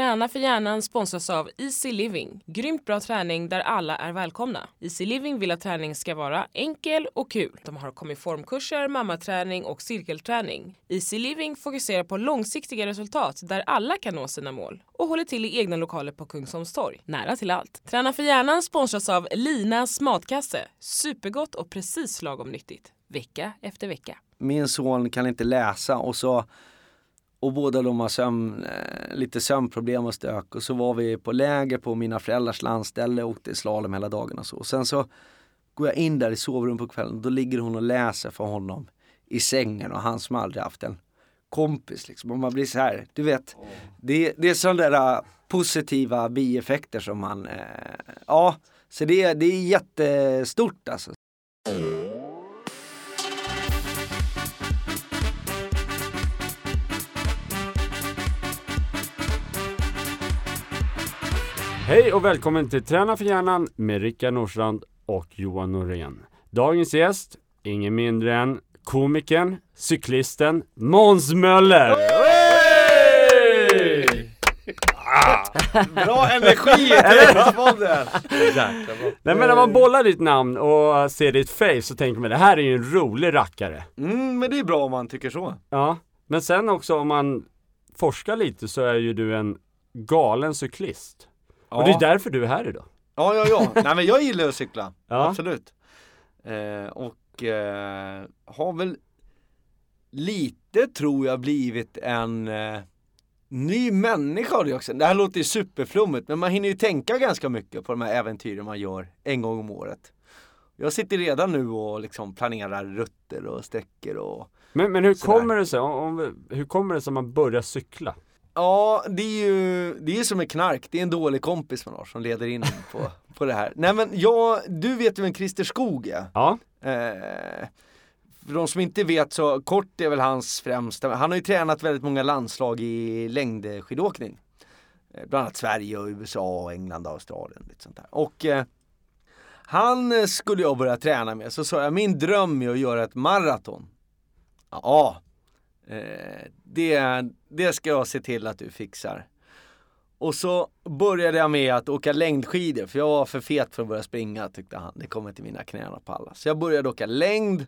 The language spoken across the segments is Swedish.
Träna för hjärnan sponsras av Easy Living. Grymt bra träning där alla är välkomna. Easy Living vill att träning ska vara enkel och kul. De har kommit formkurser, mammaträning och cirkelträning. Easy Living fokuserar på långsiktiga resultat där alla kan nå sina mål och håller till i egna lokaler på Kungsholmstorg, nära till allt. Träna för hjärnan sponsras av Linas matkasse. Supergott och precis lagom nyttigt. Vecka efter vecka. Min son kan inte läsa och så och båda de har sömn, eh, lite sömnproblem och stök och så var vi på läger på mina föräldrars landställe och åkte slalom hela dagen och så. Och sen så går jag in där i sovrummet på kvällen och då ligger hon och läser för honom i sängen och han som aldrig haft en kompis liksom. Och man blir så här, du vet, det, det är sådana där eh, positiva bieffekter som man, eh, ja, så det, det är jättestort alltså. Hej och välkommen till Träna för hjärnan med Rickard Nordstrand och Johan Norén. Dagens gäst, ingen mindre än komikern, cyklisten Måns Möller! Ah, bra energi i Tennispodden! Nej men när man bollar ditt namn och ser ditt face så tänker man det här är ju en rolig rackare. Mm, men det är bra om man tycker så. Ja, men sen också om man forskar lite så är ju du en galen cyklist. Ja. Och det är därför du är här idag. Ja, ja, ja. Nej men jag gillar att cykla. Ja. Absolut. Eh, och eh, har väl lite tror jag blivit en eh, ny människa det också. Det här låter ju superflummigt men man hinner ju tänka ganska mycket på de här äventyren man gör en gång om året. Jag sitter redan nu och liksom planerar rutter och sträckor och Men, men hur sådär. kommer det sig, om, hur kommer det sig att man börjar cykla? Ja, det är ju det är som med knark. Det är en dålig kompis man har som leder in på, på det här. Nej men jag, du vet ju vem Christer Skog är? Ja. Eh, för de som inte vet så, kort är väl hans främsta, han har ju tränat väldigt många landslag i längdskidåkning. Eh, bland annat Sverige och USA, England och Australien. Lite sånt där. Och eh, han skulle jag börja träna med, så sa jag min dröm är att göra ett maraton. Ja, det, det ska jag se till att du fixar. Och så började jag med att åka längdskidor, för jag var för fet för att börja springa tyckte han. Det kommer inte mina knän att palla. Så jag började åka längd.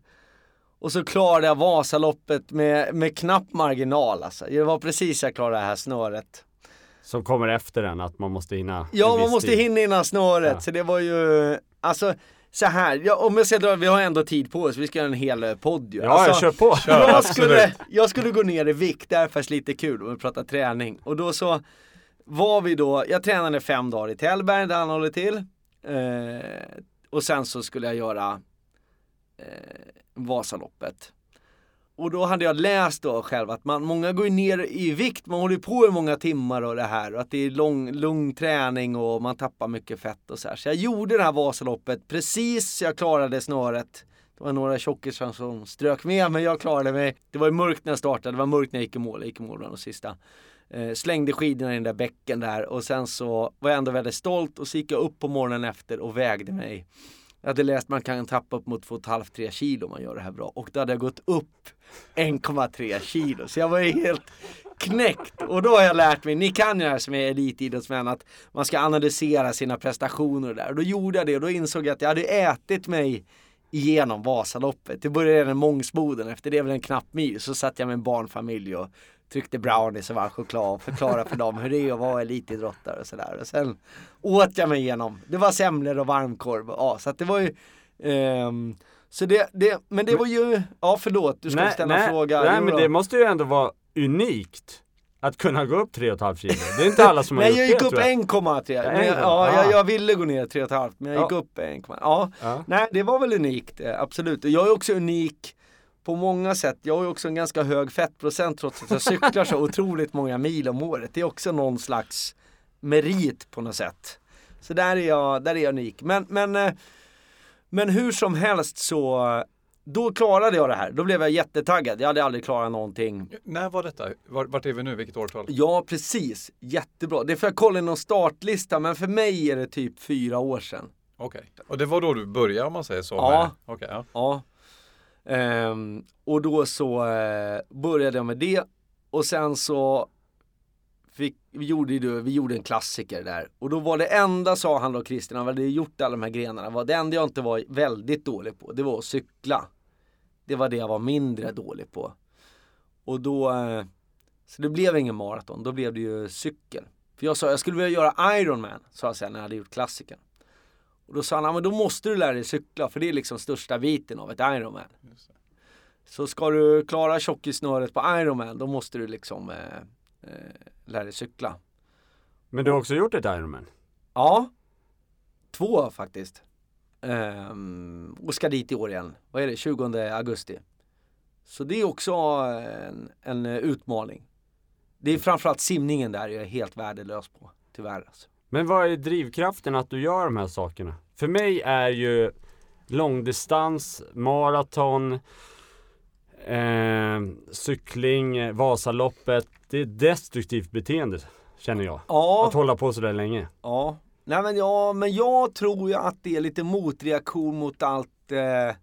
Och så klarade jag Vasaloppet med, med knapp marginal alltså. Det var precis jag klarade det här snöret. Som kommer efter den, att man måste hinna Ja, man måste tid. hinna innan snöret. Ja. Så det var ju, alltså så här, ja, om jag ska dra, vi har ändå tid på oss, vi ska göra en hel eh, podd ju. Ja, alltså, jag kör på. Kör, jag, skulle, jag skulle gå ner i vikt, det är faktiskt lite kul om vi pratar träning. Och då så var vi då, jag tränade fem dagar i Tällberg där han håller till. Eh, och sen så skulle jag göra eh, Vasaloppet. Och då hade jag läst då själv att man, många går ner i vikt, man håller på i många timmar och det här och att det är lång, lugn träning och man tappar mycket fett och så här. Så jag gjorde det här Vasaloppet precis så jag klarade snöret. Det var några tjockisar som strök med men jag klarade mig. Det var ju mörkt när jag startade, det var mörkt när jag gick i mål, jag gick i mål bland de sista. Eh, slängde skidorna i den där bäcken där och sen så var jag ändå väldigt stolt och så gick jag upp på morgonen efter och vägde mig. Jag hade läst att man kan tappa upp mot 2,5-3 kilo om man gör det här bra. Och då hade jag gått upp 1,3 kilo. Så jag var helt knäckt. Och då har jag lärt mig, ni kan ju det här som är elitidrottsmän, att man ska analysera sina prestationer och där. Och då gjorde jag det och då insåg jag att jag hade ätit mig igenom Vasaloppet. Det började redan i Mångsboden, efter det väl en knapp mil. Så satt jag med en barnfamilj och tryckte brownies och varm choklad och förklarade för dem hur det är att vara elitidrottare och sådär. Och sen åt jag mig igenom. Det var semlor och varmkorv. Ja, så att det var ju um, så det, det, men det var ju, ja förlåt, du nej, ställa nej, en fråga. Nej men det måste ju ändå vara unikt. Att kunna gå upp 3,5 kilo. Det är inte alla som har det Nej jag gick upp 1,3. Ja, ja, jag, jag ville gå ner 3,5 men jag gick upp 1,3. Ja. ja. Nej det var väl unikt, eh, absolut. Jag är också unik på många sätt. Jag har ju också en ganska hög fettprocent trots att jag cyklar så otroligt många mil om året. Det är också någon slags merit på något sätt. Så där är jag, där är jag unik. Men, men, eh, men hur som helst så då klarade jag det här. Då blev jag jättetaggad. Jag hade aldrig klarat någonting. När var detta? Vart är vi nu? Vilket årtal? Ja, precis. Jättebra. Det för jag kollade någon startlista, men för mig är det typ fyra år sedan. Okej. Okay. Och det var då du började om man säger så? Ja. Okay, ja. ja. Um, och då så uh, började jag med det och sen så fick, vi, gjorde, ju- vi gjorde en klassiker där. Och då var det enda, sa han då Christian, han hade gjort alla de här grenarna, var det enda jag inte var väldigt dålig på, det var att cykla. Det var det jag var mindre dålig på. Och då, uh, så det blev ingen maraton, då blev det ju cykel. För jag sa, jag skulle vilja göra Ironman, sa jag sen när jag hade gjort klassikern. Och då sa han, ja, men då måste du lära dig cykla, för det är liksom största biten av ett Ironman. Så ska du klara tjockissnöret på Ironman, då måste du liksom eh, eh, lära dig cykla. Men du har också gjort ett Ironman? Ja, två faktiskt. Ehm, och ska dit i år igen. Vad är det? 20 augusti. Så det är också en, en utmaning. Det är framförallt simningen där jag är helt värdelös på, tyvärr. Alltså. Men vad är drivkraften att du gör de här sakerna? För mig är ju långdistans, maraton, eh, cykling, Vasaloppet. Det är destruktivt beteende känner jag. Ja, Att hålla på sådär länge. ja. Nej men ja, men jag tror ju att det är lite motreaktion mot allt eh, eh,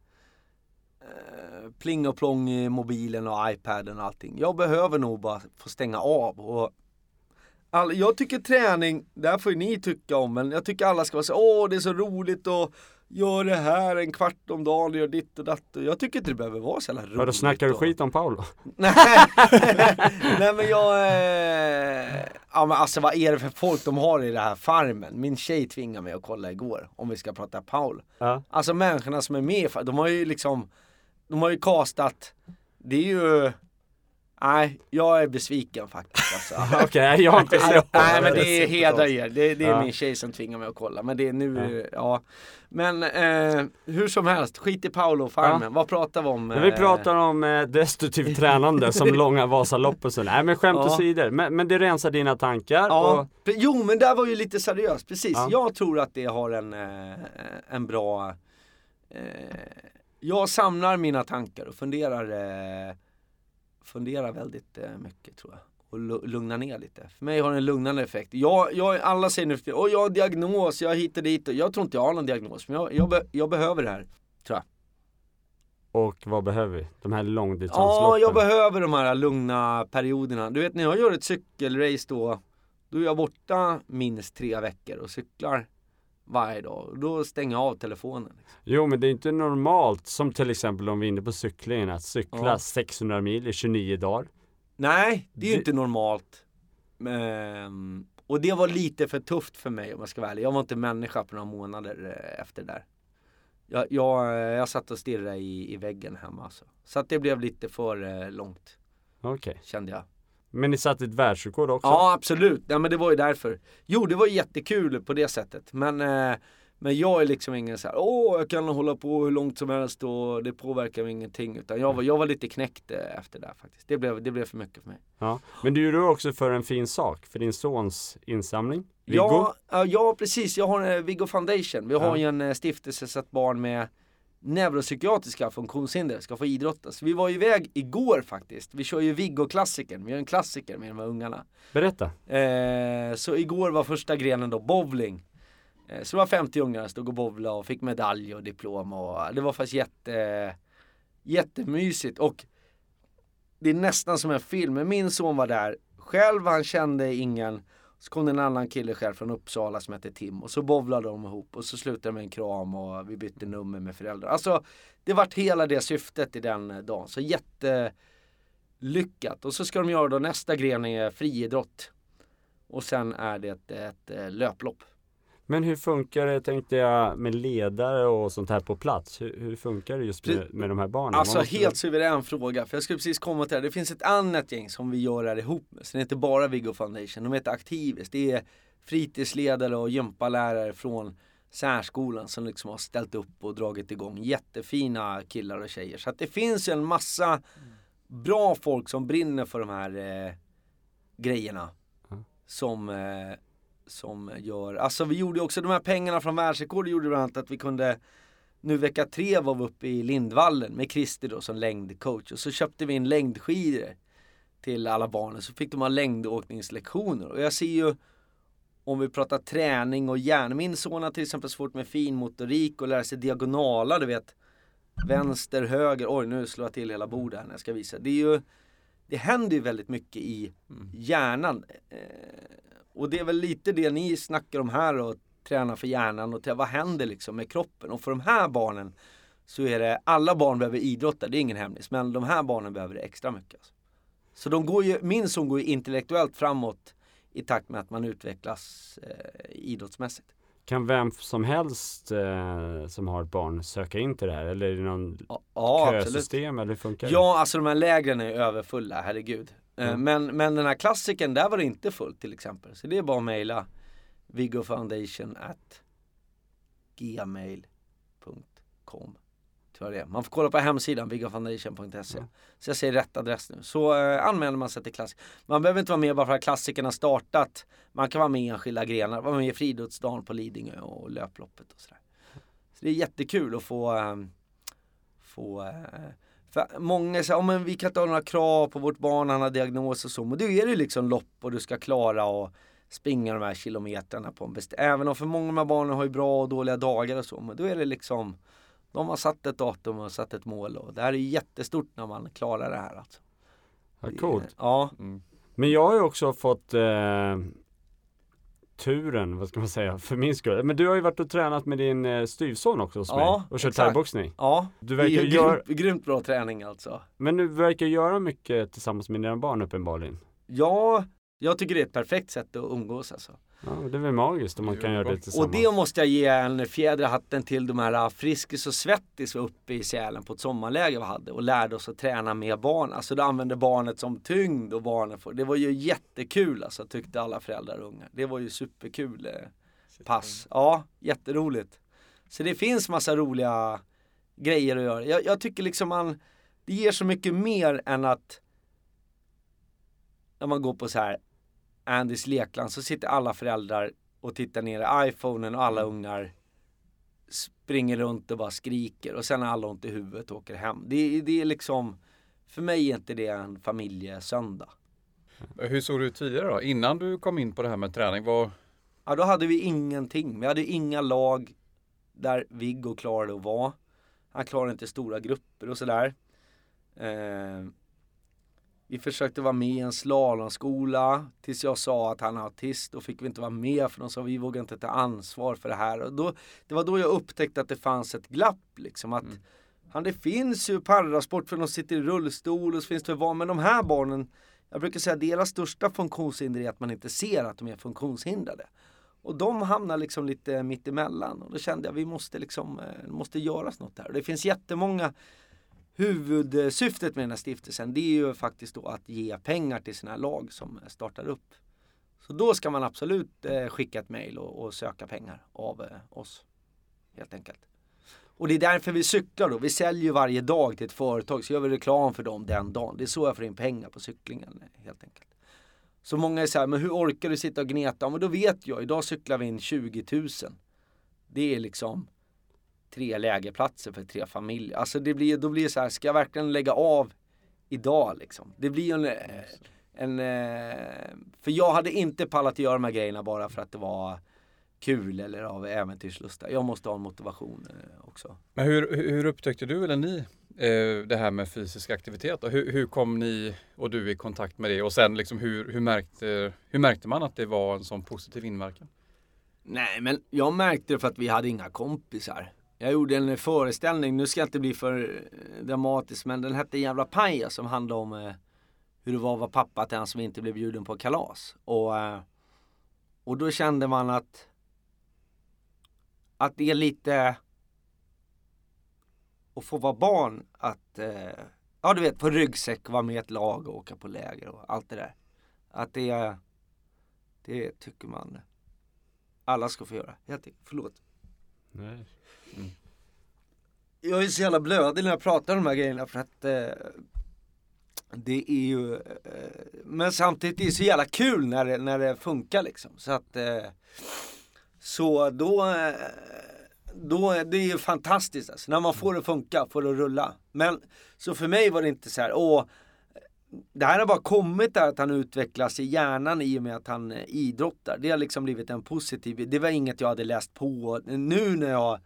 pling och plong i mobilen och iPaden och allting. Jag behöver nog bara få stänga av. Och all, jag tycker träning, det här får ju ni tycka om, men jag tycker alla ska vara så åh det är så roligt och gör det här en kvart om dagen, gör ditt och datt. Jag tycker inte det behöver vara så jävla roligt. Vadå, snackar du skit om Paolo? Nej, nej men jag, eh, ja men alltså vad är det för folk de har i det här farmen? Min tjej tvingade mig att kolla igår, om vi ska prata Paul. Ja. Alltså människorna som är med, de har ju liksom, de har ju castat, det är ju, nej jag är besviken faktiskt alltså. Okej, jag har inte Nej, sett nej men det. det är hedrar er, det, det är Ja. min tjej som tvingar mig att kolla. Men det är nu, ja. Men eh, hur som helst, skit i Paolo och Farmen. Vad pratar vi om? Men vi eh, pratar om eh, destruktivt tränande som långa Vasalopp och så. Nej men skämt Ja. åsido. Men, men det rensar dina tankar. Ja, Och, jo men där var ju lite seriöst, precis. Ja. Jag tror att det har en, eh, en bra eh, Jag samlar mina tankar och funderar Funderar väldigt eh, mycket tror jag och lu- lugna ner lite. För mig har det en lugnande effekt. Jag, jag, alla säger nu för tiden, "Åh, jag har diagnos, jag hit och dit. Jag tror inte jag har någon diagnos, men jag, jag, jag behöver det här. och vad behöver vi? De här långdistansloppen. Ja, jag behöver de här lugna perioderna. Du vet när jag gör ett cykelrace då, då är jag borta minst tre veckor och cyklar varje dag. Då stänger jag av telefonen. Liksom. Jo men det är inte normalt som till exempel om vi är inne på cyklingen att cykla Ja. 600 mil i 29 dagar. Nej, det är ju Det- inte normalt. Men, och det var lite för tufft för mig om jag ska vara ärlig. Jag var inte människa på några månader eh, efter där. Jag, jag, jag satt och stirrade i, i väggen hemma alltså. Så att det blev lite för eh, långt, Okej. kände jag. Men ni satte ett världsrekord också? Ja absolut, ja, men det var ju därför. Jo det var jättekul på det sättet. Men, eh, men jag är liksom ingen så här, åh jag kan hålla på hur långt som helst och det påverkar mig ingenting. Utan jag var, jag var lite knäckt eh, efter det här faktiskt. Det blev, det blev för mycket för mig. Ja. Men du gjorde också för en fin sak, för din sons insamling. Viggo? Ja, ja, precis, jag har en Viggo Foundation. Vi har Ja. ju en eh, stiftelse så att barn med neuropsykiatriska funktionshinder ska få idrotta. Så vi var iväg igår faktiskt. Vi kör ju Viggo-klassikern, vi gör en klassiker med de här ungarna. Berätta. Eh, så igår var första grenen då bowling. Eh, så det var 50 ungar som stod och bowlade och fick medalj och diplom och det var faktiskt jätte, jättemysigt och det är nästan som en film. Men min son var där själv, han kände ingen. Så kom det en annan kille själv från Uppsala som hette Tim och så bowlade de ihop och så slutade det med en kram och vi bytte nummer med föräldrar. Alltså det vart hela det syftet i den eh, dagen. Så jättelyckat. Och så ska de göra då nästa gren är friidrott. Och sen är det ett, ett, eh, löplopp. Men hur funkar det tänkte jag med ledare och sånt här på plats? Hur, hur funkar det just med, med de här barnen? Alltså måste- helt suverän fråga. För jag skulle precis komma till det. Det finns ett annat gäng som vi gör det här ihop med. Så det är inte bara Viggo Foundation. De heter Aktivis. Det är fritidsledare och gympalärare från särskolan som liksom har ställt upp och dragit igång. Jättefina killar och tjejer. Så att det finns ju en massa bra folk som brinner för de här eh, grejerna. Ja. Som, eh, som gör, alltså vi gjorde också de här pengarna från världsrekordet gjorde bland annat att vi kunde nu vecka tre var vi uppe i Lindvallen med Christer då som längdcoach. Och så köpte vi in längdskidor till alla barnen så fick de ha längdåkningslektioner. Och jag ser ju om vi pratar träning och hjärna, min son har till exempel svårt med fin motorik och lära sig diagonala du vet. Vänster, höger, oj nu slår jag till hela bordet här när jag ska visa. Det är ju det händer ju väldigt mycket i hjärnan. Eh, och det är väl lite det ni snackar om här och träna för hjärnan och vad händer liksom med kroppen? Och för de här barnen så är det, alla barn behöver idrotta, det är ingen hemlis, men de här barnen behöver det extra mycket. Alltså. Så de går ju, min son går ju intellektuellt framåt i takt med att man utvecklas eh, idrottsmässigt. Kan vem som helst eh, som har ett barn söka in till det här? Eller är det någon Ja, ja absolut. kösystem eller hur funkar det? Ja, alltså de här lägren är överfulla, herregud. Mm. Men, men den här klassiken, där var det inte fullt till exempel. Så det är bara att mejla viggofoundation at gmail.com tror jag det är. Man får kolla på hemsidan viggofoundation.se. Ja. Så jag säger rätt adress nu. Så eh, anmäler man sig till klassik. Man behöver inte vara med bara för att klassiken har startat. Man kan vara med i enskilda grenar, vara med i friidrottsdagen på Lidingö och löploppet och sådär. Så det är jättekul att få, eh, få eh, för många säger, ja men vi kan inte ha några krav på vårt barn, han har diagnos och så. Men då är det liksom lopp och du ska klara och springa de här kilometrarna på en bestämd... Även om för många av de här barnen har ju bra och dåliga dagar och så. Men då är det liksom De har satt ett datum och satt ett mål och det här är jättestort när man klarar det här alltså. Ja, coolt. Ja, Mm. Men jag har ju också fått eh, turen, vad ska man säga, för min skull. Men du har ju varit och tränat med din eh, styvson också hos Ja, mig och kört thaiboxning. ja. Du Det är verkar ju grymt, grymt bra träning alltså. men du verkar göra mycket tillsammans med dina barn uppenbarligen. Ja, jag tycker det är ett perfekt sätt att umgås alltså. Ja, det är väl magiskt om man kan göra det och Och tillsammans. det måste jag ge en fjäder i hatten till de här Friskis och Svettis uppe i Sälen på ett sommarläger vi hade och lärde oss att träna med barn. Alltså du använde barnet som tyngd och barnen får. Det var ju jättekul alltså tyckte alla föräldrar och unga. Det var ju superkul eh, pass. Ja, jätteroligt. Så det finns massa roliga grejer att göra. Jag, jag tycker liksom man, det ger så mycket mer än att när man går på så här Andys lekland så sitter alla föräldrar och tittar ner i iPhonen och alla ungar springer runt och bara skriker och sen har alla ont i huvudet och åker hem. Det, det är liksom, för mig är inte det en familjesöndag. Hur såg det ut tidigare då? Innan du kom in på det här med träning, vad, Ja, då hade vi ingenting. Vi hade inga lag där Viggo klarade att vara. Han klarade inte stora grupper och sådär. Eh, vi försökte vara med i en slalomskola tills jag sa att han är autist. Då fick vi inte vara med för de sa vi vågar inte ta ansvar för det här. Och då, det var då jag upptäckte att det fanns ett glapp liksom. Att han, det finns ju parasport för de sitter i rullstol och så finns det barn. Men de här barnen, jag brukar säga att deras största funktionshinder är att man inte ser att de är funktionshindrade. Och de hamnar liksom lite mitt emellan och då kände jag vi måste liksom, eh, det måste göras något där. Och det finns jättemånga Huvudsyftet med den här stiftelsen det är ju faktiskt då att ge pengar till sina lag som startar upp. Så då ska man absolut eh, skicka ett mejl och, och söka pengar av eh, oss. Helt enkelt. Och det är därför vi cyklar då. Vi säljer ju varje dag till ett företag så gör vi reklam för dem den dagen. Det är så jag får in pengar på cyklingen eh, helt enkelt. Så många är så här, men hur orkar du sitta och gneta? Ja, men då vet jag, idag cyklar vi in 20 000. Det är liksom tre lägerplatser för tre familjer. Alltså det blir, då blir det så här, ska jag verkligen lägga av idag liksom? Det blir en, eh, en eh, för jag hade inte pallat göra de här grejerna bara för att det var kul eller av äventyrslusta. Jag måste ha en motivation eh, också. men hur, hur upptäckte du eller ni det här med fysisk aktivitet? Hur, hur kom ni och du i kontakt med det? Och sen liksom hur, hur, märkte, hur märkte man att det var en sån positiv inverkan? Nej men jag märkte det för att vi hade inga kompisar. Jag gjorde en föreställning, nu ska jag inte bli för eh, dramatisk men den hette Jävla paja som handlade om eh, hur det var att vara pappa till han som inte blev bjuden på kalas. Och, eh, och då kände man att att det är lite att få vara barn att eh, ja du vet få ryggsäck, vara med i ett lag och åka på läger och allt det där. Att det det tycker man alla ska få göra. Helt enkelt. Förlåt. Nej. Jag är så jävla blödig när jag pratar om de här grejerna för att eh, det är ju eh, Men samtidigt är det så jävla kul när det, när det funkar liksom. Så att eh, Så då då Då är det ju fantastiskt alltså, när man får det funka, får det rulla. Men så för mig var det inte så här, åh det här har bara kommit där att han utvecklas i hjärnan i och med att han eh, idrottar. Det har liksom blivit en positiv, det var inget jag hade läst på. Nu när jag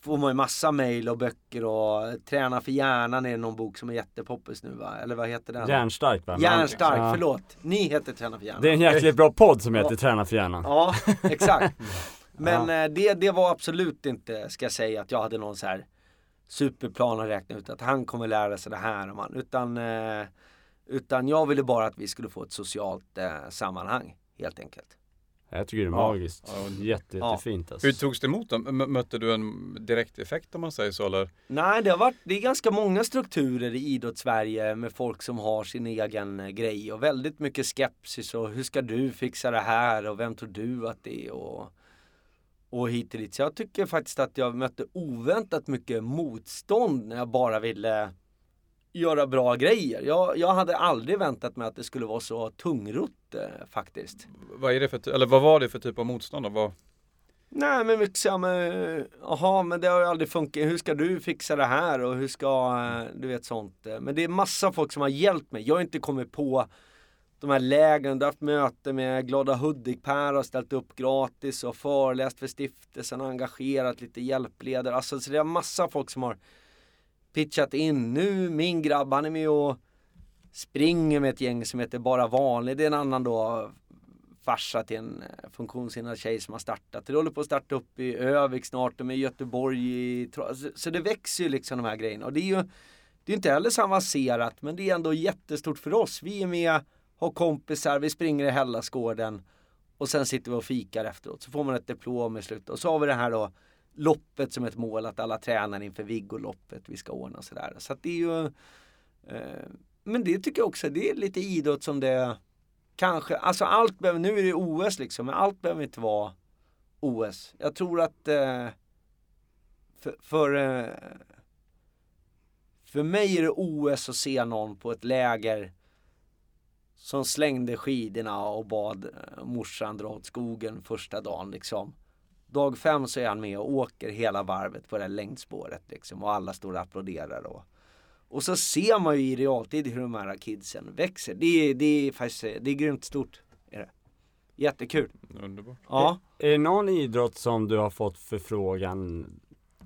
får man ju massa mail och böcker och Träna för hjärnan är någon bok som är jättepoppis nu va? Eller vad heter den? Hjärnstark va? Hjärnstark, Ja. förlåt. Ni heter Träna för hjärnan. Det är en jäkligt bra podd som heter Ja. Träna för hjärnan. Ja, exakt. Men Ja. eh, det, det var absolut inte, ska jag säga, att jag hade någon så här superplan att räkna ut att han kommer lära sig det här om han. Utan, eh, utan jag ville bara att vi skulle få ett socialt eh, sammanhang, helt enkelt. Jag tycker det är magiskt. Ja. Jätte, Ja. jättefint alltså. Hur togs det emot? M- mötte du en direkt effekt om man säger så eller? Nej, det har varit, det är ganska många strukturer i idrottssverige med folk som har sin egen eh, grej och väldigt mycket skepsis och hur ska du fixa det här och vem tror du att det är och, och hit och dit. Så jag tycker faktiskt att jag mötte oväntat mycket motstånd när jag bara ville göra bra grejer. Jag, jag hade aldrig väntat mig att det skulle vara så tungrott eh, faktiskt. Vad, är det för, eller vad var det för typ av motstånd? Vad, Nej men med, jaha men det har ju aldrig funkat, hur ska du fixa det här och hur ska, eh, du vet sånt. eh. Men det är massa folk som har hjälpt mig. Jag har inte kommit på de här lägren, jag har haft möte med Glada Hudik-Per har ställt upp gratis och föreläst för stiftelsen och engagerat lite hjälpledare. Alltså så det är massa folk som har pitchat in. Nu min grabb han är med och springer med ett gäng som heter Bara Vanlig. Det är en annan då farsa till en eh, funktionshindrad tjej som har startat. Det håller på att starta upp i Övik snart och med Göteborg i så, så det växer ju liksom de här grejerna. Och det är ju det är inte heller så avancerat men det är ändå jättestort för oss. Vi är med, har kompisar, vi springer i Hellasgården och sen sitter vi och fikar efteråt. Så får man ett diplom i slutet och så har vi det här då loppet som ett mål att alla tränar inför Viggo-loppet vi ska ordna och sådär. Så att det är ju eh, Men det tycker jag också, det är lite idrott som det Kanske, alltså allt behöver, nu är det OS liksom, men allt behöver inte vara OS. Jag tror att eh, för, för, eh, för mig är det OS att se någon på ett läger som slängde skidorna och bad eh, morsan dra åt skogen första dagen liksom. Dag fem så är han med och åker hela varvet på det här längdspåret liksom och alla står och applåderar och och så ser man ju i realtid hur de här kidsen växer. Det är, det är faktiskt, det är grymt stort. Är det. Jättekul. underbart. Ja. Är det någon idrott som du har fått förfrågan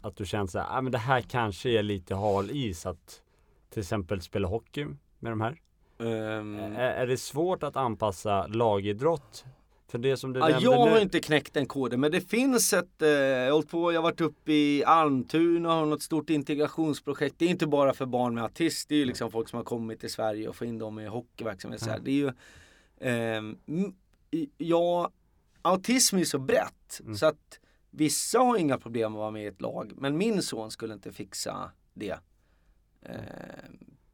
att du känner såhär, ah, men det här kanske är lite hal is att till exempel spela hockey med de här? Ehm, Är, är det svårt att anpassa lagidrott? För det som du Ja, nämnde jag har nu. inte knäckt den koden men det finns ett, eh, jag hållit på, jag har varit uppe i Almtuna och har något stort integrationsprojekt. Det är inte bara för barn med autism, det är ju liksom folk som har kommit till Sverige och få in dem i hockeyverksamhet. Ja. Det är ju, i- ja, autism är så brett Mm. så att vissa har inga problem att vara med i ett lag men min son skulle inte fixa det. Ehm,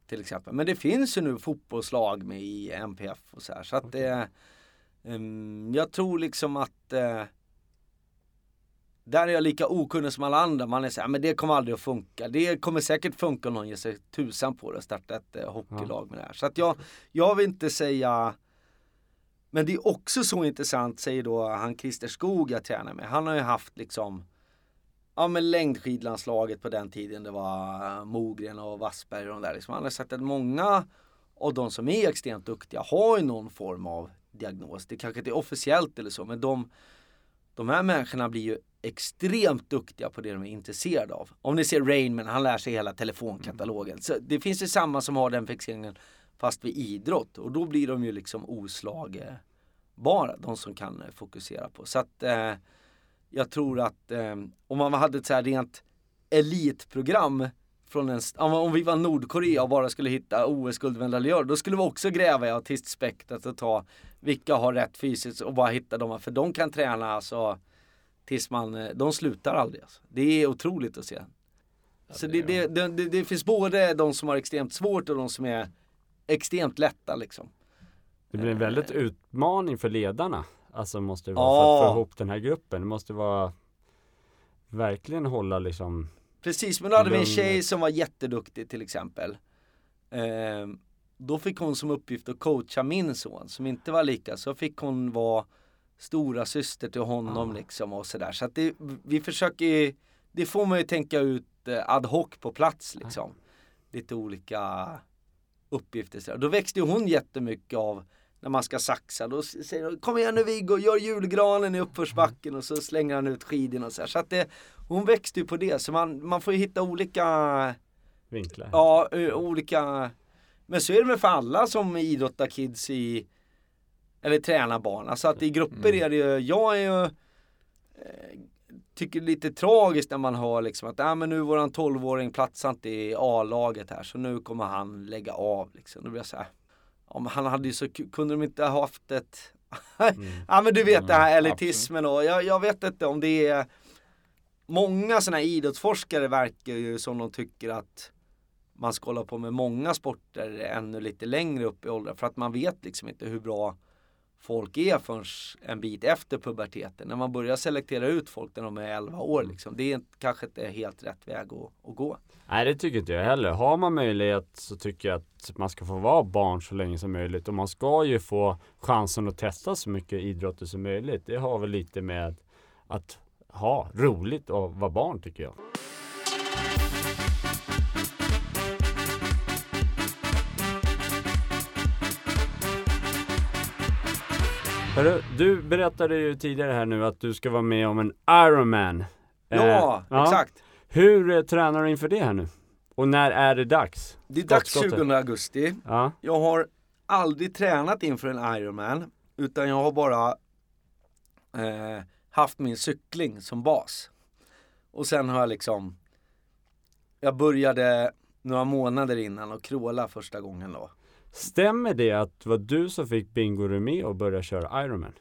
till exempel. Men det finns ju nu fotbollslag med i MPF och så här. Så att det Ehm, jag tror liksom att eh, där är jag lika okunnig som alla andra. Man är såhär, men det kommer aldrig att funka. Det kommer säkert funka om någon ger sig tusan på det och starta ett eh, hockeylag med det här. Så att jag, jag vill inte säga Men det är också så intressant, säger då han Christer Skog jag tränar med. Han har ju haft liksom Ja men längdskidlandslaget på den tiden det var eh, Mogren och Wassberg och de där liksom. Han har sagt att många av de som är extremt duktiga har ju någon form av diagnos. Det kanske inte är officiellt eller så men de, de här människorna blir ju extremt duktiga på det de är intresserade av. Om ni ser Rainman, han lär sig hela telefonkatalogen. Så det finns ju samma som har den fixeringen fast vid idrott och då blir de ju liksom oslagbara, de som kan eh, fokusera på. Så att eh, jag tror att eh, om man hade ett så här rent elitprogram från en, om vi var Nordkorea och bara skulle hitta OS-guldmedaljörer, då skulle vi också gräva i autistspektrat och ta vilka har rätt fysiskt och bara hitta dem, för de kan träna alltså tills man, eh, de slutar aldrig. Alltså. Det är otroligt att se. Så det, det, det, det, finns både de som har extremt svårt och de som är extremt lätta liksom. Det blir en väldigt Eh. utmaning för ledarna. Alltså måste det vara för att Ja. få ihop den här gruppen. Det måste vara verkligen hålla liksom Precis, men då hade vi en tjej som var jätteduktig till exempel. Ehm, då fick hon som uppgift att coacha min son som inte var lika. Så fick hon vara stora syster till honom Ah. liksom och sådär. Så att det, vi försöker, det får man ju tänka ut eh, ad hoc på plats liksom. Lite olika uppgifter. Så. Då växte hon jättemycket av när man ska saxa. Då säger de kom igen nu Viggo, gör julgranen i uppförsbacken och så slänger han ut skidorna och så här. Så att det, hon växte ju på det så man, man får ju hitta olika, Vinklar. ja olika Men så är det väl för alla som idrottar kids i Eller tränar barn. Alltså att i grupper är det ju, jag är ju eh, Tycker det är lite tragiskt när man hör liksom att, ja men nu våran 12-åring platsar inte i A-laget här så nu kommer han lägga av liksom. Då blir jag så här, men han hade ju så kunde de inte ha haft ett Ja men du vet det här elitismen och jag, jag vet inte om det är Många sådana här idrottsforskare verkar ju som de tycker att man ska hålla på med många sporter ännu lite längre upp i åldern för att man vet liksom inte hur bra folk är förrän en bit efter puberteten. När man börjar selektera ut folk när de är 11 år liksom. Det är kanske inte helt rätt väg att, att gå. Nej det tycker inte jag heller. Har man möjlighet så tycker jag att man ska få vara barn så länge som möjligt. Och man ska ju få chansen att testa så mycket idrotter som möjligt. Det har väl lite med att ha roligt och vara barn tycker jag. Hörru, du berättade ju tidigare här nu att du ska vara med om en Ironman. Ja, Eh, exakt. Hur eh, tränar du inför det här nu? Och när är det dags? Det är dags Startskottet. 20 augusti. Ja. Jag har aldrig tränat inför en Ironman utan jag har bara eh, haft min cykling som bas. Och sen har jag liksom Jag började några månader innan och kråla första gången då. Stämmer det att det var du som fick Bingo Rimér att börja köra Ironman?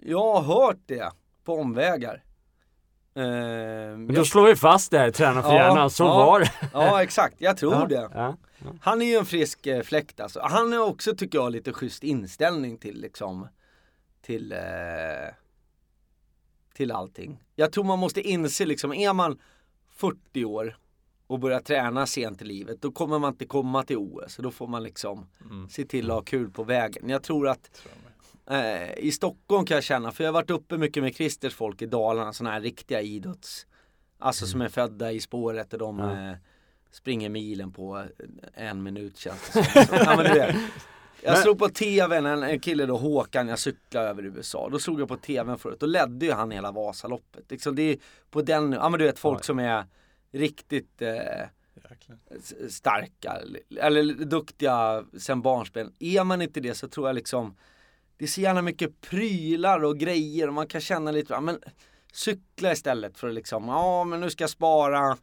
Jag har hört det på omvägar. Eh, Men då jag, slår vi fast det här, träna för Ja, hjärnan, så ja. var det. ja exakt, jag tror ja, det. Ja. Han är ju en frisk eh, fläkt alltså. Han har också tycker jag lite schysst inställning till liksom till eh, till allting. Jag tror man måste inse liksom, är man 40 år och börjar träna sent i livet, då kommer man inte komma till OS. Då får man liksom Mm. se till att ha kul på vägen. Jag tror att eh, i Stockholm kan jag känna, för jag har varit uppe mycket med Christers folk i Dalarna, sådana här riktiga idrotts, alltså som är födda i spåret och de Ja. eh, springer milen på en minut känns det som. Ja, men du vet. Jag Men- slog på tvn, en, en kille då Håkan, jag cyklade över USA. Då slog jag på tvn förut, då ledde ju han hela Vasaloppet. Liksom det är på den, ja men du vet folk som är riktigt eh, starka eller duktiga sen barnsben. Är man inte det så tror jag liksom det är så gärna mycket prylar och grejer och man kan känna lite, men cykla istället för att liksom, ja men nu ska jag spara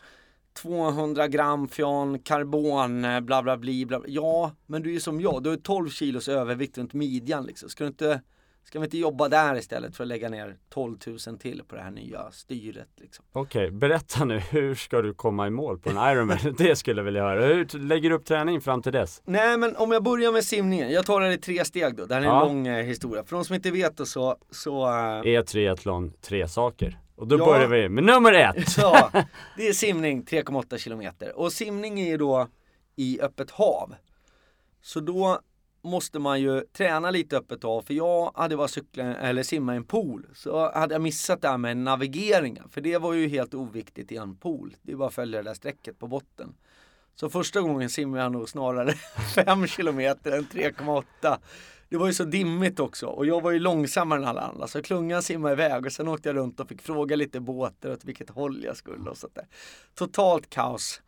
200 gram från karbon, bla bla bli, bla bla. Ja, men du är som jag, du har 12 kilos övervikt runt midjan liksom. Ska du inte, ska vi inte jobba där istället för att lägga ner 12 000 till på det här nya styret liksom? Okej, berätta nu, hur ska du komma i mål på en Ironman? det skulle jag vilja höra. Hur lägger du upp träning fram till dess? Nej men om jag börjar med simningen, jag tar det i tre steg då, det här är en Ja. lång eh, historia. För de som inte vet så, så eh, Är triathlon tre saker? Och då Ja. börjar vi med nummer ett! Ja, det är simning 3,8 kilometer. Och simning är ju då i öppet hav. Så då måste man ju träna lite öppet av För jag hade bara cyklat eller simma i en pool. Så hade jag missat det här med navigeringen. För det var ju helt oviktigt i en pool. Det är bara att följa det där strecket på botten. Så första gången simmade jag nog snarare 5 kilometer än 3,8. Det var ju så dimmigt också och jag var ju långsammare än alla andra så klungan simmade iväg och sen åkte jag runt och fick fråga lite båtar åt vilket håll jag skulle och sånt där. Totalt kaos.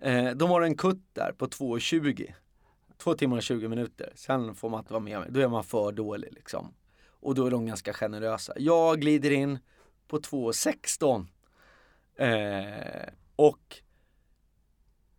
Eh, de har en kutt där på 2.20 två timmar och 20 minuter. Sen får man inte vara med. mig. Då är man för dålig liksom. Och då är de ganska generösa. Jag glider in på 2.16. Eh, och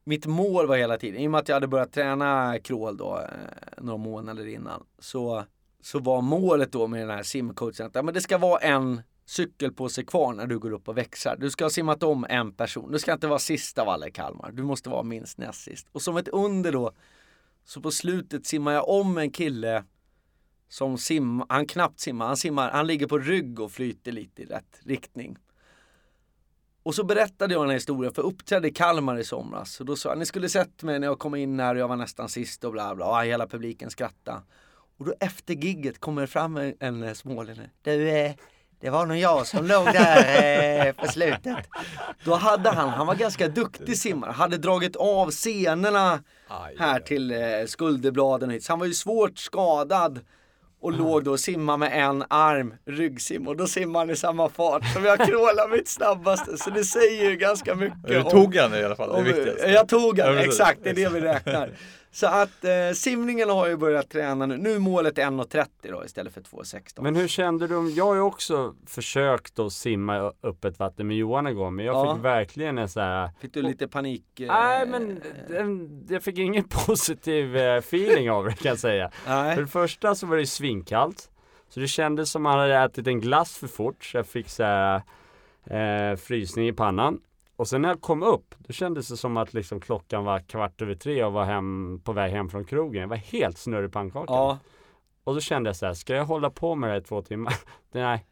mitt mål var hela tiden, i och med att jag hade börjat träna crawl då eh, några månader innan, så, så var målet då med den här simcoachen att ja, men det ska vara en cykelpåse kvar när du går upp och växlar. Du ska ha simmat om en person. Du ska inte vara sist av alla i Kalmar. Du måste vara minst näst sist. Och som ett under då, så på slutet simmar jag om en kille som simmar, han knappt simmar, han simmar, han ligger på rygg och flyter lite i rätt riktning. Och så berättade jag den här historien för jag uppträdde i Kalmar i somras. Och då sa jag, ni skulle sett mig när jag kom in här och jag var nästan sist och bla bla. Och hela publiken skrattade. Och då efter gigget kommer det fram en, en smålänning. Du, eh, det var nog jag som låg där eh, på slutet. Då hade han, han var ganska duktig simmare, hade dragit av senorna här till eh, skulderbladen hit. Så han var ju svårt skadad och låg då och simmade med en arm, ryggsim och då simmar han i samma fart som jag krålar mitt snabbaste. Så det säger ju ganska mycket. Du tog han i alla fall, det är viktigast. Jag tog han, exakt, det är det vi räknar. Så att eh, simningen har ju börjat träna nu. Nu är målet 1.30 då istället för 2.16. Men hur kände du? Jag har ju också försökt att simma öppet vatten med Johan gång men jag Ja. fick verkligen en så här Fick du lite panik? eh, Nej men den, jag fick ingen positiv eh, feeling av det kan jag säga. För Nej. det första så var det ju svinkallt. Så det kändes som man hade ätit en glass för fort så jag fick så här, eh, frysning i pannan. Och sen när jag kom upp, då kändes det som att liksom klockan var kvart över tre och var hem, på väg hem från krogen. Jag var helt snurrig i pannkakan. Ja, Och då kände jag så här, ska jag hålla på med det här i två timmar? Nej.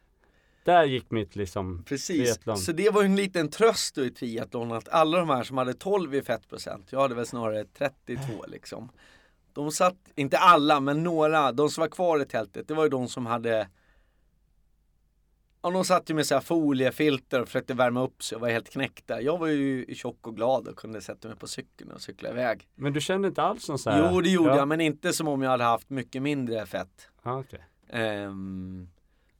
Där gick mitt liksom precis. triathlon. Så det var ju en liten tröst då i triathlon att alla de här som hade 12 i fettprocent, jag hade väl snarare 32 liksom. De satt, inte alla, men några, de som var kvar i tältet, det var ju de som hade Ja, de satt ju med så här foliefilter och försökte värma upp sig och var helt knäckta. Jag var ju tjock och glad och kunde sätta mig på cykeln och cykla iväg. Men du kände inte alls någon så här? Jo, det gjorde ja. jag, men inte som om jag hade haft mycket mindre fett. Ja, okej. Ehm,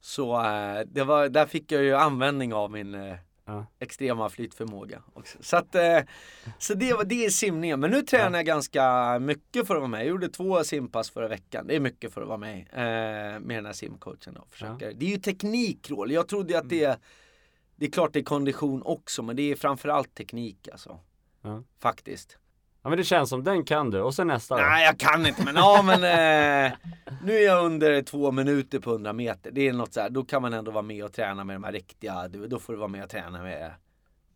så eh, det var, där fick jag ju användning av min eh, Ja. extrema flytförmåga. Också. Så, att, eh, så det, det är simningen. Men nu tränar jag ganska mycket för att vara med. Jag gjorde två simpass förra veckan. Det är mycket för att vara med eh, med den här simcoachen. Då. Försöker. Det är ju teknik Roll. Jag trodde ju att det det är klart det är kondition också men det är framförallt teknik alltså. Ja. Faktiskt. Ja men det känns som den kan du. Och sen nästa då? Nej jag kan inte men ja men eh, Nu är jag under två minuter på 100 meter. Det är något så här, då kan man ändå vara med och träna med de här riktiga, då får du vara med och träna med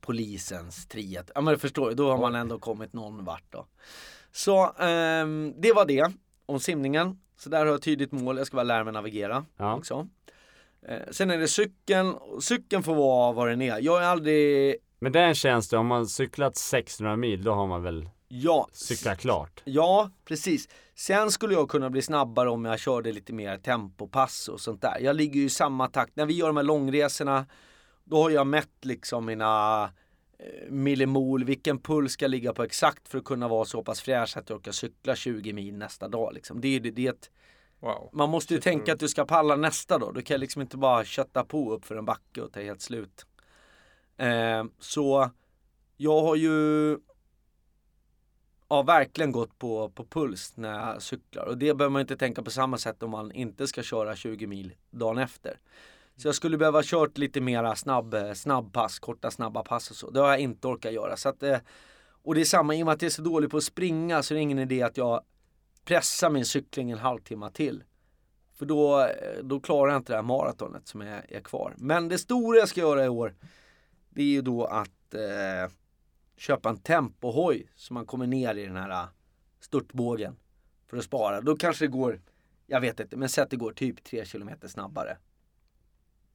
polisens triat. Ja men du förstår, då har man ändå kommit någon vart då. Så ehm, det var det om simningen. Så där har jag ett tydligt mål, jag ska bara lära mig navigera Ja. också. Eh, sen är det cykeln, cykeln får vara vad den är. Jag är aldrig, Men den känns det, om man cyklat 600 mil då har man väl ja, cyklat klart? Ja, precis. Sen skulle jag kunna bli snabbare om jag körde lite mer tempopass och sånt där. Jag ligger ju i samma takt. När vi gör de här långresorna, då har jag mätt liksom mina eh, millimol, vilken puls ska ligga på exakt för att kunna vara så pass fräsch att jag orkar cykla 20 mil nästa dag. Liksom. Det är, det, det är ett, Wow. man måste ju tänka att du ska palla nästa dag. Du kan liksom inte bara kötta på upp för en backe och ta helt slut. Eh, så jag har ju ja, verkligen gått på, på puls när jag cyklar. Och det behöver man inte tänka på samma sätt om man inte ska köra 20 mil dagen efter. Så jag skulle behöva kört lite mera snabb, snabbpass, korta snabba pass och så. Det har jag inte orkat göra. Så att, eh, och det är samma, i och med att jag är så dålig på att springa så är det ingen idé att jag pressar min cykling en halvtimme till. För då, eh, då klarar jag inte det här maratonet som är, är kvar. Men det stora jag ska göra i år det är ju då att eh, köpa en tempohoj så man kommer ner i den här eh, störtbågen för att spara. Då kanske det går, jag vet inte, men säg att det går typ 3 km snabbare.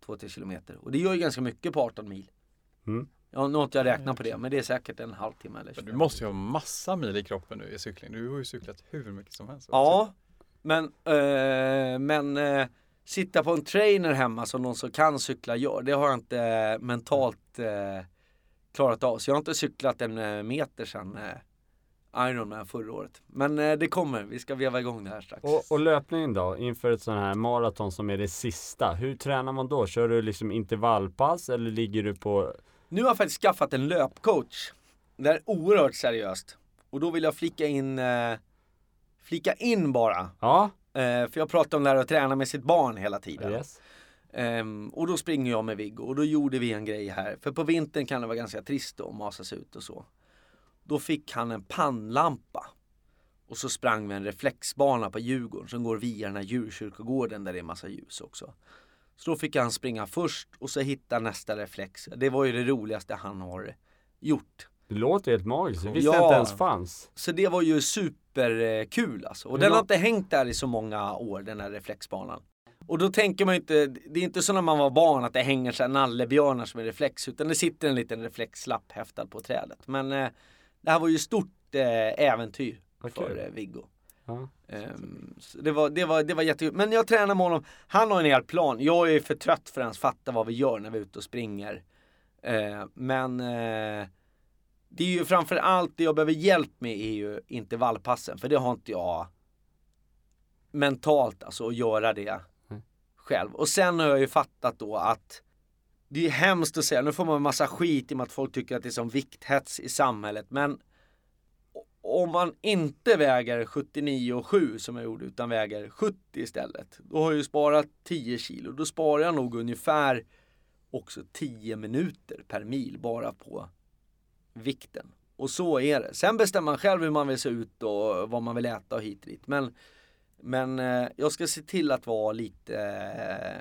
2-3 km. Och det gör ju ganska mycket på 18 mil. Mm. Ja, nu har inte jag räknat på det, men det är säkert en halvtimme eller Men du 25. måste ju ha massa mil i kroppen nu i cykling. Du har ju cyklat hur mycket som helst. Ja, men, eh, men eh, sitta på en trainer hemma som någon som kan cykla gör, det har jag inte eh, mentalt eh, klarat av. Så jag har inte cyklat en eh, meter sedan eh, Ironman förra året. Men eh, det kommer, vi ska veva igång det här strax. Och, och löpningen då, inför ett sån här maraton som är det sista. Hur tränar man då? Kör du liksom intervallpass eller ligger du på Nu har jag faktiskt skaffat en löpcoach. Det här är oerhört seriöst. Och då vill jag flika in, eh, flika in bara. Ja, Eh, för jag pratar om det här att träna med sitt barn hela tiden. yes. Ehm, och då springer jag med Viggo och då gjorde vi en grej här. För på vintern kan det vara ganska trist då, att masas ut och så. Då fick han en pannlampa. Och så sprang vi en reflexbana på Djurgården som går via den här djurkyrkogården där det är massa ljus också. Så då fick han springa först och så hitta nästa reflex. Det var ju det roligaste han har gjort. Det låter helt magiskt. Det visste Ja. inte ens fanns. Så det var ju superkul alltså. Och Hur den har inte hängt där i så många år, den här reflexbanan. Och då tänker man ju inte, det är inte så när man var barn att det hänger så nallebjörnar som en reflex, utan det sitter en liten reflexlapp häftad på trädet. Men eh, det här var ju stort eh, äventyr Vad för eh, Viggo. Ja. Så det var, det var, det var jättekul. Men jag tränar med honom. Han har en hel plan. Jag är för trött för att ens fatta vad vi gör när vi är ute och springer. Ehm, men eh, det är ju framför allt det jag behöver hjälp med är ju intervallpassen. För det har inte jag mentalt alltså att göra det själv. Och sen har jag ju fattat då att det är hemskt att säga, nu får man en massa skit i och med att folk tycker att det är som vikthets i samhället. Men om man inte väger 79,7 som jag gjorde utan väger 70 istället. Då har jag ju sparat 10 kilo. Då sparar jag nog ungefär också 10 minuter per mil bara på vikten. Och så är det. Sen bestämmer man själv hur man vill se ut och vad man vill äta och hit och dit. Men, men eh, jag ska se till att vara lite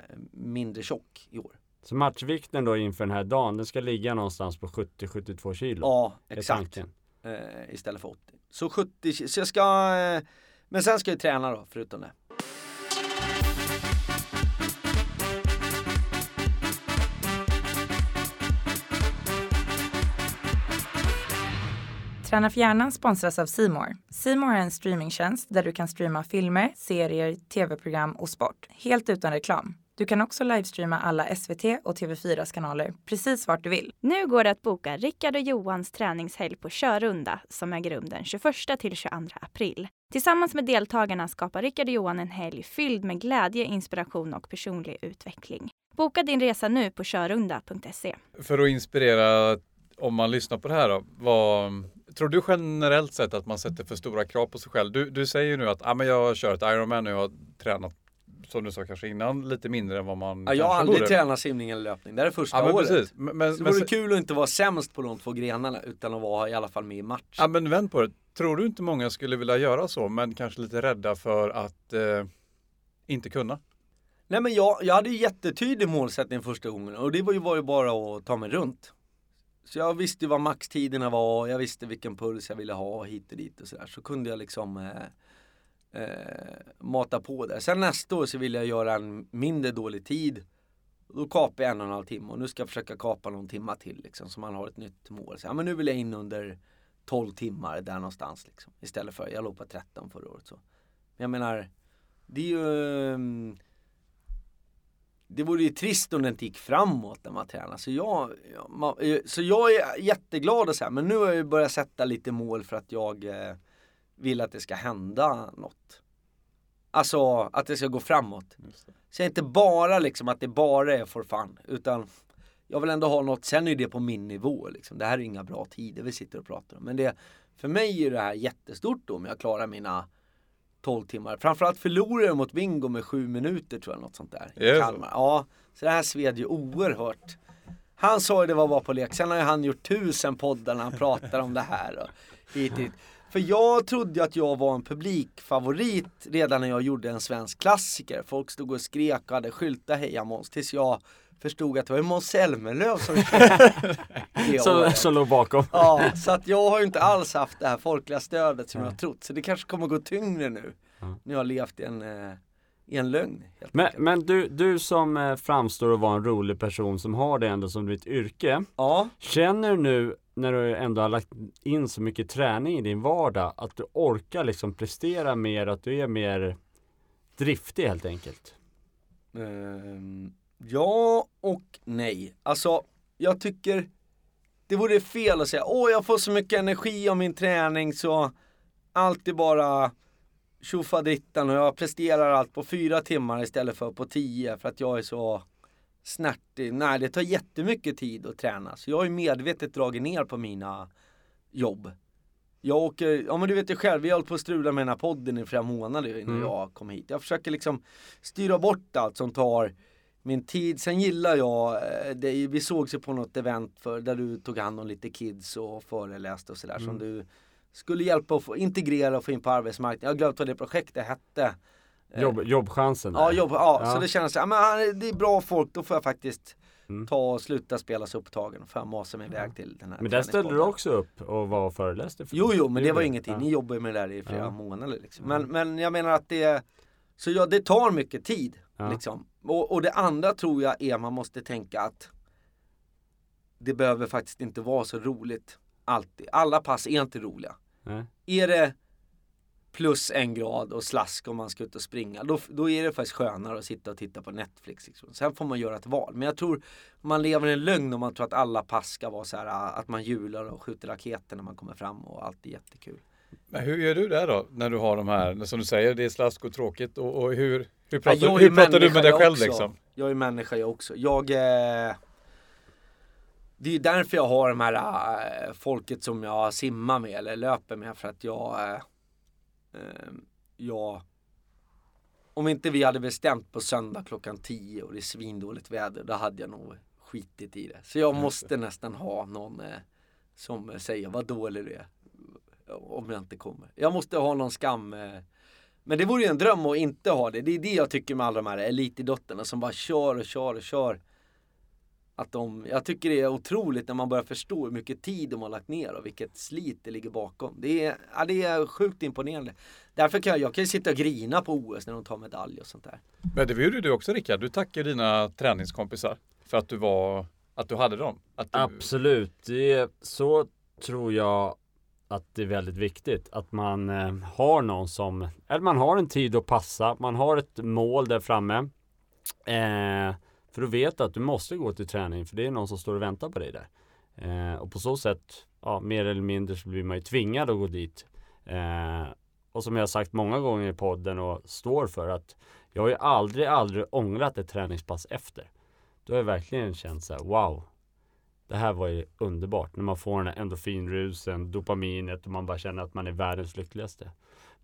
eh, mindre tjock i år. Så matchvikten då inför den här dagen, den ska ligga någonstans på 70-72 kilo? Ja, exakt. eh, istället för 80. Så 70, ki- så jag ska, eh, men sen ska jag träna då förutom det. Träna för hjärnan sponsras av Simor. Simor är en streamingtjänst där du kan streama filmer, serier, tv-program och sport helt utan reklam. Du kan också livestreama alla SVT och TV4s kanaler precis vart du vill. Nu går det att boka Rickard och Johans träningshelg på Körunda som äger rum den 21 till 22 april. Tillsammans med deltagarna skapar Rickard och Johan en helg fylld med glädje, inspiration och personlig utveckling. Boka din resa nu på körunda.se. För att inspirera om man lyssnar på det här då, vad, tror du generellt sett att man sätter för stora krav på sig själv? Du, du säger ju nu att ah, men jag kör ett Ironman och jag har tränat, som du sa kanske innan, lite mindre än vad man Ja, jag har aldrig borde. tränat simning eller löpning. Det här är första Ja men året. precis. Men, men, Så det men, vore kul att inte vara sämst på de två grenarna utan att vara i alla fall med i match. ja, men vänd på det. Tror du inte många skulle vilja göra så men kanske lite rädda för att eh, inte kunna? Nej men jag, jag hade ju jättetydlig målsättning första gången och det var ju bara att ta mig runt. Så jag visste ju vad maxtiderna var, jag visste vilken puls jag ville ha hit och dit och sådär. Så kunde jag liksom eh, eh, mata på där. Sen nästa år så vill jag göra en mindre dålig tid. Då kapar jag en och en halv timme och nu ska jag försöka kapa någon timma till liksom så man har ett nytt mål. Så, ja, men nu vill jag in under 12 timmar där någonstans liksom. Istället för, jag låg på 13 förra året så. Men jag menar, det är ju mm, det vore ju trist om det inte gick framåt när man tränar. Så jag, jag, man, eh, så jag är jätteglad och så här, men nu har jag börjat sätta lite mål för att jag eh, vill att det ska hända något. Alltså att det ska gå framåt. Så inte bara liksom att det bara är for fun, utan jag vill ändå ha något, sen är det på min nivå liksom. Det här är inga bra tider vi sitter och pratar om. Men det, för mig är det här jättestort då om jag klarar mina 12 timmar. Framförallt förlorade mot Bingo med 7 minuter tror jag, något sånt där. så? Kalmar. Ja, så det här sved ju oerhört. Han sa ju det var bara på lek, sen har ju han gjort tusen poddar när han pratar om det här. Och hit, hit. För jag trodde ju att jag var en publikfavorit redan när jag gjorde en svensk klassiker. Folk stod och skrek och hade skyltar heja Måns tills jag förstod att det var Måns Zelmerlöw som Som, som låg bakom. Ja, så att jag har ju inte alls haft det här folkliga stödet som jag har trott. Så det kanske kommer gå tyngre nu. Ja. Nu har jag levt i en, eh, i en lögn. Helt Men, enkelt. men du, du som eh, framstår att vara en rolig person som har det ändå som ditt yrke. Ja, Känner du nu när du ändå har lagt in så mycket träning i din vardag att du orkar liksom prestera mer, att du är mer driftig helt enkelt? ehm, ja och nej. Alltså, jag tycker det vore fel att säga åh jag får så mycket energi av min träning så allt är bara tjofaderittan och jag presterar allt på fyra timmar istället för på tio för att jag är så snärtig. Nej, det tar jättemycket tid att träna. Så jag har ju medvetet dragit ner på mina jobb. Jag åker, ja men du vet ju själv, vi har hållit på att strula med den här podden i flera månader innan Mm. jag kom hit. Jag försöker liksom styra bort allt som tar min tid. Sen gillar jag, eh, det, vi sågs ju på något event för, där du tog hand om lite kids och föreläste och sådär som Mm. du skulle hjälpa att få integrera och få in på arbetsmarknaden. Jag har glömt vad det projektet hette. Eh, Jobb, jobbchansen? Ja, jobb, ja, Ja. så det känns, ja men det är bra folk, då får jag faktiskt Mm. ta och sluta spela så upptagen och jag masa mig iväg till den här Men där ställde du också upp och var och föreläste? för- Jo, jo, men det var ingenting. Ja. Ni jobbar med det där i flera Ja. månader liksom. Men, men jag menar att det, så ja, det tar mycket tid. Ja. Liksom. Och, och det andra tror jag är man måste tänka att det behöver faktiskt inte vara så roligt alltid. Alla pass är inte roliga. Nej. Är det plus en grad och slask om man ska ut och springa. Då, då är det faktiskt skönare att sitta och titta på Netflix. Liksom. Sen får man göra ett val. Men jag tror man lever i en lögn om man tror att alla pass ska vara så här att man hjular och skjuter raketer när man kommer fram och allt är jättekul. Men hur gör du det då när du har de här, som du säger, det är slask och tråkigt och, och hur, hur pratar, Ja, hur pratar du med dig själv också. liksom? Jag är människa jag också. Jag eh, Det är ju därför jag har de här eh, folket som jag simmar med eller löper med för att jag eh, Jag Om inte vi hade bestämt på söndag klockan 10 och det är svindåligt väder då hade jag nog skitit i det. Så jag måste nästan ha någon eh, som säger vad dålig du är. Om jag inte kommer. Jag måste ha någon skam men det vore ju en dröm att inte ha det. Det är det jag tycker med alla de här elitidrotterna som bara kör och kör och kör. Att de, jag tycker det är otroligt när man börjar förstå hur mycket tid de har lagt ner och vilket slit det ligger bakom. Det är, ja, det är sjukt imponerande. Därför kan jag, jag kan sitta och grina på OS när de tar medalj och sånt där. Men det gjorde du också Rickard. Du tackar dina träningskompisar för att du var, att du hade dem. Att du, Absolut, det, så tror jag att det är väldigt viktigt att man eh, har någon som, eller man har en tid att passa, man har ett mål där framme. Eh, för du vet att du måste gå till träning för det är någon som står och väntar på dig där. Eh, och på så sätt, ja, mer eller mindre så blir man ju tvingad att gå dit. Eh, och som jag har sagt många gånger i podden och står för att jag har ju aldrig, aldrig ångrat ett träningspass efter. Då har jag verkligen känt så här, wow, det här var ju underbart när man får den här endorfinrusen, dopaminet och man bara känner att man är världens lyckligaste.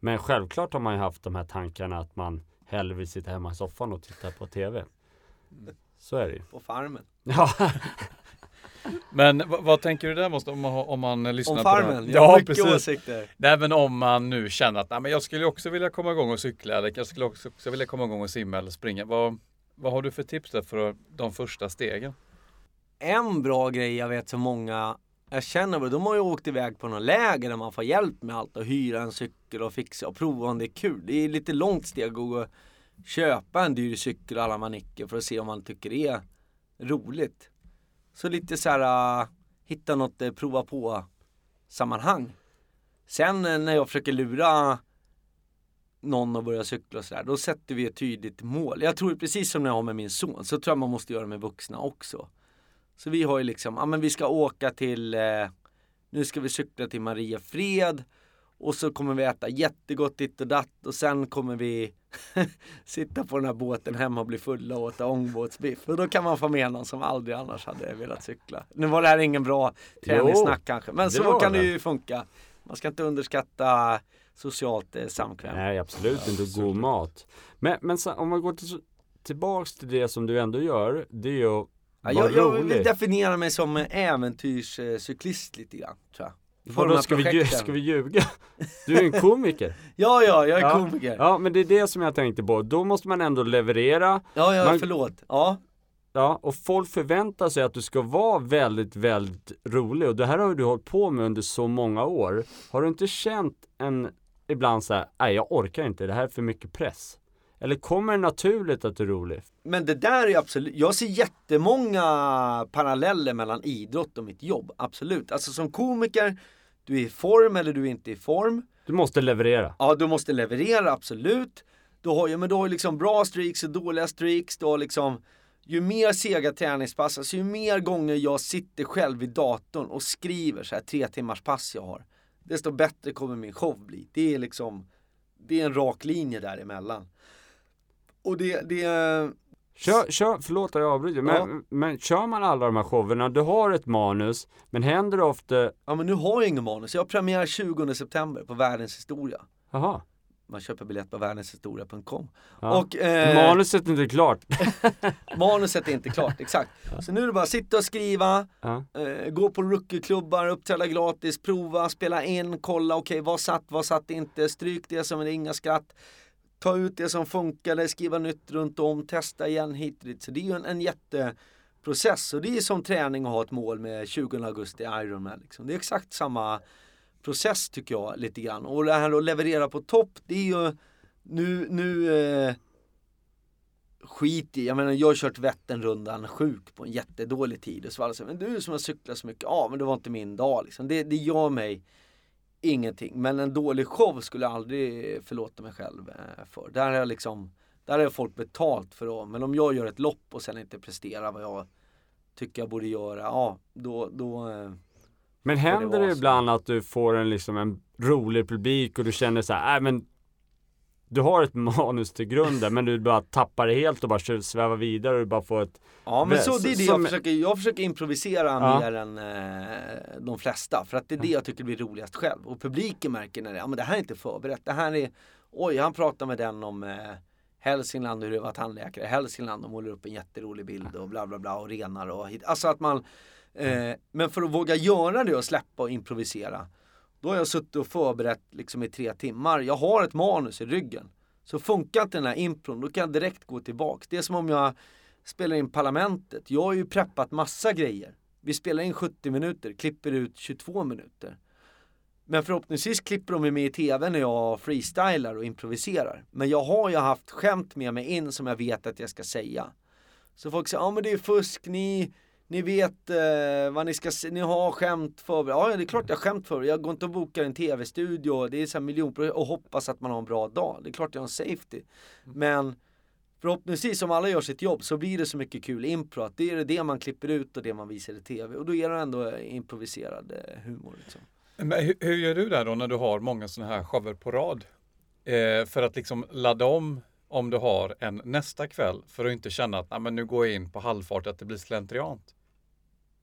Men självklart har man ju haft de här tankarna att man hellre vill sitta hemma i soffan och titta på TV. Så är det ju. På farmen. Ja, Men vad, tänker du där måste, om, man, om man lyssnar Om på det? farmen, jag har Ja, mycket precis. åsikter. Nej, men om man nu känner att nej, men jag skulle också vilja komma igång och cykla eller jag skulle också, också vilja komma igång och simma eller springa. Vad, vad har du för tips där för de första stegen? En bra grej jag vet så många jag känner, de har ju åkt iväg på någon läger där man får hjälp med allt och hyra en cykel och fixa och prova om det är kul. Det är lite långt steg att gå och köpa en dyr cykel och alla manicker för att se om man tycker det är roligt. Så lite så här, äh, hitta något äh, prova på sammanhang. Sen äh, när jag försöker lura någon att börja cykla och sådär, då sätter vi ett tydligt mål. Jag tror precis som när jag har med min son, så tror jag man måste göra med vuxna också. Så vi har ju liksom, ja men vi ska åka till, eh, nu ska vi cykla till Mariefred och så kommer vi äta jättegott ditt och datt och sen kommer vi sitta på den här båten hemma och bli fulla och äta ångbåtsbiff. Och då kan man få med någon som aldrig annars hade velat cykla. Nu var det här ingen bra träningssnack kanske, men så kan det det. ju funka. Man ska inte underskatta socialt eh, samkväm. nej absolut inte god mat. Men, men om man går till, tillbaks till det som du ändå gör, det är ju att Ja, jag, jag vill definiera mig som äventyrscyklist lite grann, tror jag. Vadå, ska vi, ska vi ljuga? Du är en komiker. Ja, ja, jag är Ja. komiker. Ja, Ja, men det är det som jag tänkte på. Då måste man ändå leverera. ja, Man- förlåt. Ja, Ja, och folk förväntar sig att du ska vara väldigt, väldigt rolig. Och det här har du hållit på med under så många år. Har du inte känt en, ibland så här, nej jag orkar inte, det här är för mycket press? Eller kommer det naturligt att du är rolig? men det där är absolut, jag ser jättemånga paralleller mellan idrott och mitt jobb, absolut. Alltså som komiker, du är i form eller du är inte i form. Du måste leverera. Ja, du måste leverera, absolut. Du har ju, men du har ju liksom bra streaks och dåliga streaks. Du har liksom, ju mer sega träningspass, alltså ju mer gånger jag sitter själv vid datorn och skriver så här tre timmars pass jag har. Desto bättre kommer min show bli. Det är liksom, det är en rak linje däremellan. Och det, det, Kör, kör, förlåt att jag avbryter, men, Ja. men kör man alla de här showerna, du har ett manus, men händer det ofta, ja men nu har jag ingen manus. Jag har premiär 20 september på Världens historia. jaha, Man köper biljett på världenshistoria.com. ja. Och, eh, manuset är inte klart. manuset är inte klart, exakt. Så nu är det bara att sitta och skriva, ja. eh, gå på rookieklubbar, uppträda gratis, prova, spela in, kolla, okej vad satt, vad satt inte, stryk det som är inga skratt. Ta ut det som funkade, skriva nytt runt om, testa igen hit och dit. Så det är ju en, en jätteprocess och det är som träning att ha ett mål med 20 augusti Ironman. Liksom. Det är exakt samma process tycker jag lite grann. Och det här att leverera på topp, det är ju nu, nu eh, skit i, jag menar jag har kört Vätternrundan sjuk på en jättedålig tid och så var det så men du som har cyklat så mycket, ja men det var inte min dag liksom. Det, det gör mig ingenting. Men en dålig show skulle jag aldrig förlåta mig själv eh, för. Där har jag liksom, där har folk betalt för att, men om jag gör ett lopp och sen inte presterar vad jag tycker jag borde göra, ja då, då eh, Men det händer det så. ibland att du får en liksom en rolig publik och du känner så här, äh, men du har ett manus till grunden men du bara tappar det helt och bara svävar vidare och du bara får ett Ja men så det är det jag försöker, jag försöker improvisera Ja. mer än eh, de flesta för att det är det jag tycker blir roligast själv och publiken märker när det, ja men det här är inte förberett, det här är, oj han pratar med den om eh, Hälsingland och hur det var tandläkare Hälsingland och målar upp en jätterolig bild och bla bla bla och renar och hit. Alltså att man, eh, men för att våga göra det och släppa och improvisera då har jag suttit och förberett liksom i tre timmar, jag har ett manus i ryggen. Så funkar inte den här impron, då kan jag direkt gå tillbaks. Det är som om jag spelar in Parlamentet. Jag har ju preppat massa grejer. Vi spelar in 70 minuter, klipper ut 22 minuter. Men förhoppningsvis klipper de med i tv när jag freestylar och improviserar. Men jag har ju haft skämt med mig in som jag vet att jag ska säga. Så folk säger, ja men det är fusk, ni, ni vet eh, vad ni ska se, ni har skämt för Ja det är klart jag har skämt för Jag går inte och bokar en tv-studio, det är så här miljonprojekt och hoppas att man har en bra dag. Det är klart jag har en safety. Men förhoppningsvis om alla gör sitt jobb så blir det så mycket kul impro att det är det man klipper ut och det man visar i tv och då är det ändå improviserad eh, humor. Liksom. Men hur, hur gör du där då när du har många sådana här shower på rad? Eh, för att liksom ladda om om du har en nästa kväll för att inte känna att "Nej, men nu går jag in på halvfart, att det blir slentriant.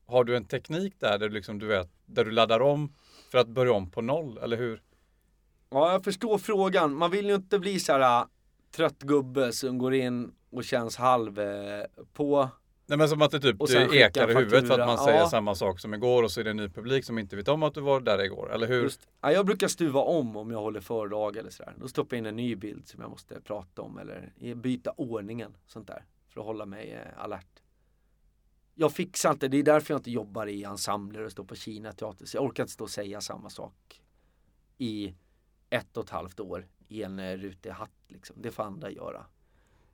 Har du en teknik där, där du, liksom, du vet, där du laddar om för att börja om på noll, eller hur? Ja jag förstår frågan, man vill ju inte bli så här äh, trött gubbe som går in och känns halv eh, på Nej men som att det typ det ekar i huvudet för att man säger Ja. samma sak som igår och så är det en ny publik som inte vet om att du var där igår, eller hur? Just, ja, jag brukar stuva om om jag håller föredrag eller sådär. Då stoppar jag in en ny bild som jag måste prata om eller byta ordningen. Sånt där. För att hålla mig eh, alert. Jag fixar inte, det är därför jag inte jobbar i ensembler och står på Kina teater. Så jag orkar inte stå och säga samma sak i ett och ett halvt år i en eh, rutig hatt. Liksom. Det får andra göra.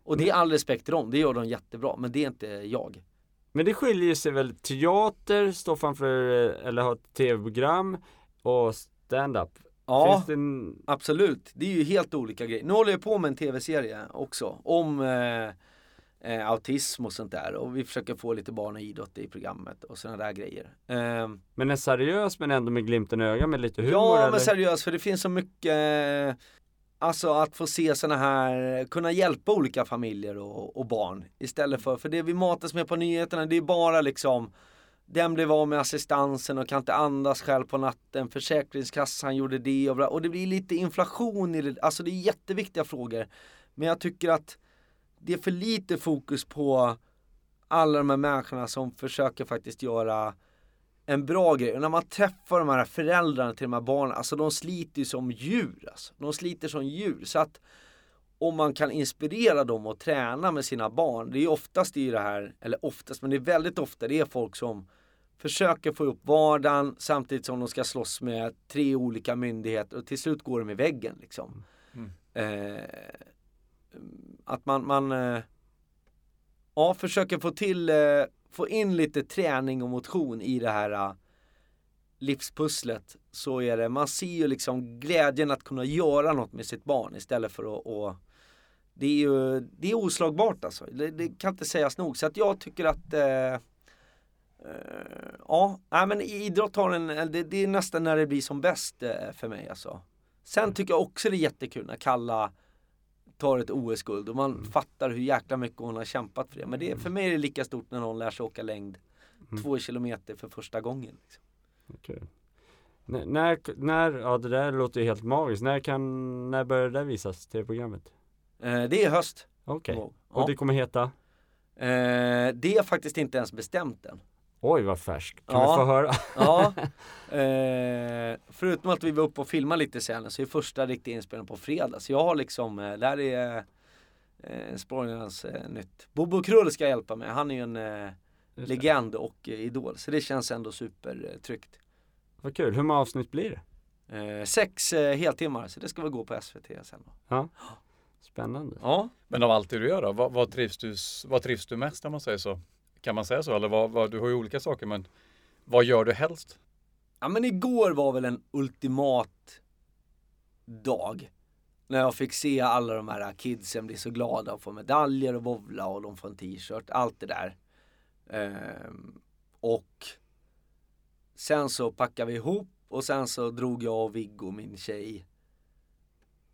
Och det är all respekt till dem, det gör de jättebra. Men det är inte jag. Men det skiljer sig väl teater, stå framför eh, eller ha ett tv-program och stand-up. Ja. En... Absolut, det är ju helt olika grejer. Nu håller jag på med en tv-serie också om eh, eh, autism och sånt där och vi försöker få lite barn och idrott i programmet och sådana där grejer. Eh, Men en seriös men ändå med glimten i ögat med lite humor ja eller? men seriöst för det finns så mycket eh, Alltså att få se sådana här, kunna hjälpa olika familjer och, och barn istället för, för det vi matas med på nyheterna det är bara liksom den blev av med assistansen och kan inte andas själv på natten, Försäkringskassan gjorde det och, bla, och det blir lite inflation i det, alltså det är jätteviktiga frågor. Men jag tycker att det är för lite fokus på alla de här människorna som försöker faktiskt göra en bra grej. Och när man träffar de här föräldrarna till de här barnen, alltså de sliter ju som djur. Alltså. De sliter som djur. Så att om man kan inspirera dem att träna med sina barn, det är oftast i det här, eller oftast, men det är väldigt ofta det är folk som försöker få upp vardagen samtidigt som de ska slåss med tre olika myndigheter och till slut går de i väggen liksom. Mm. Eh, att man, man eh, ja, försöker få till, eh, få in lite träning och motion i det här eh, livspusslet så är det, man ser ju liksom glädjen att kunna göra något med sitt barn istället för att, att det är ju, det är oslagbart alltså. Det, det kan inte sägas nog. Så att jag tycker att eh, eh, Ja, nej, men idrott har en, det, det är nästan när det blir som bäst eh, för mig alltså. Sen tycker jag också det är jättekul när Kalla tar ett OS-guld och man fattar hur jäkla mycket hon har kämpat för det. Men det, för mig är det lika stort när någon lär sig åka längd två kilometer för första gången. Liksom. Okej. N- när, när, ja det där låter ju helt magiskt. När kan, när börjar det där visas, tv-programmet? Eh, det är höst. Okej. kom ihåg. Och Ja. det kommer heta? Eh, det är faktiskt inte ens bestämt än. Oj vad färskt. Kan Ja. vi få höra? Ja, eh, förutom att vi var uppe och filmade lite sen så är första riktiga inspelningen på fredag. Så jag har liksom, eh, där är eh, Sporringarnas eh, nytt. Bobo Krull ska hjälpa mig, han är ju en eh, det. legend och eh, idol. Så det känns ändå supertryggt. Vad kul. Hur många avsnitt blir det? Eh, sex eh, heltimmar, så det ska väl gå på SVT sen då. Spännande. Ja, Men av allt det du gör då, vad, vad, trivs du, vad trivs du mest när man säger så? Kan man säga så? Eller vad, vad, du har ju olika saker men vad gör du helst? Ja men igår var väl en ultimat dag. När jag fick se alla de här kidsen bli så glada och få medaljer och vovla och de får en t-shirt, allt det där. Ehm, och sen så packade vi ihop och sen så drog jag och Viggo, min tjej.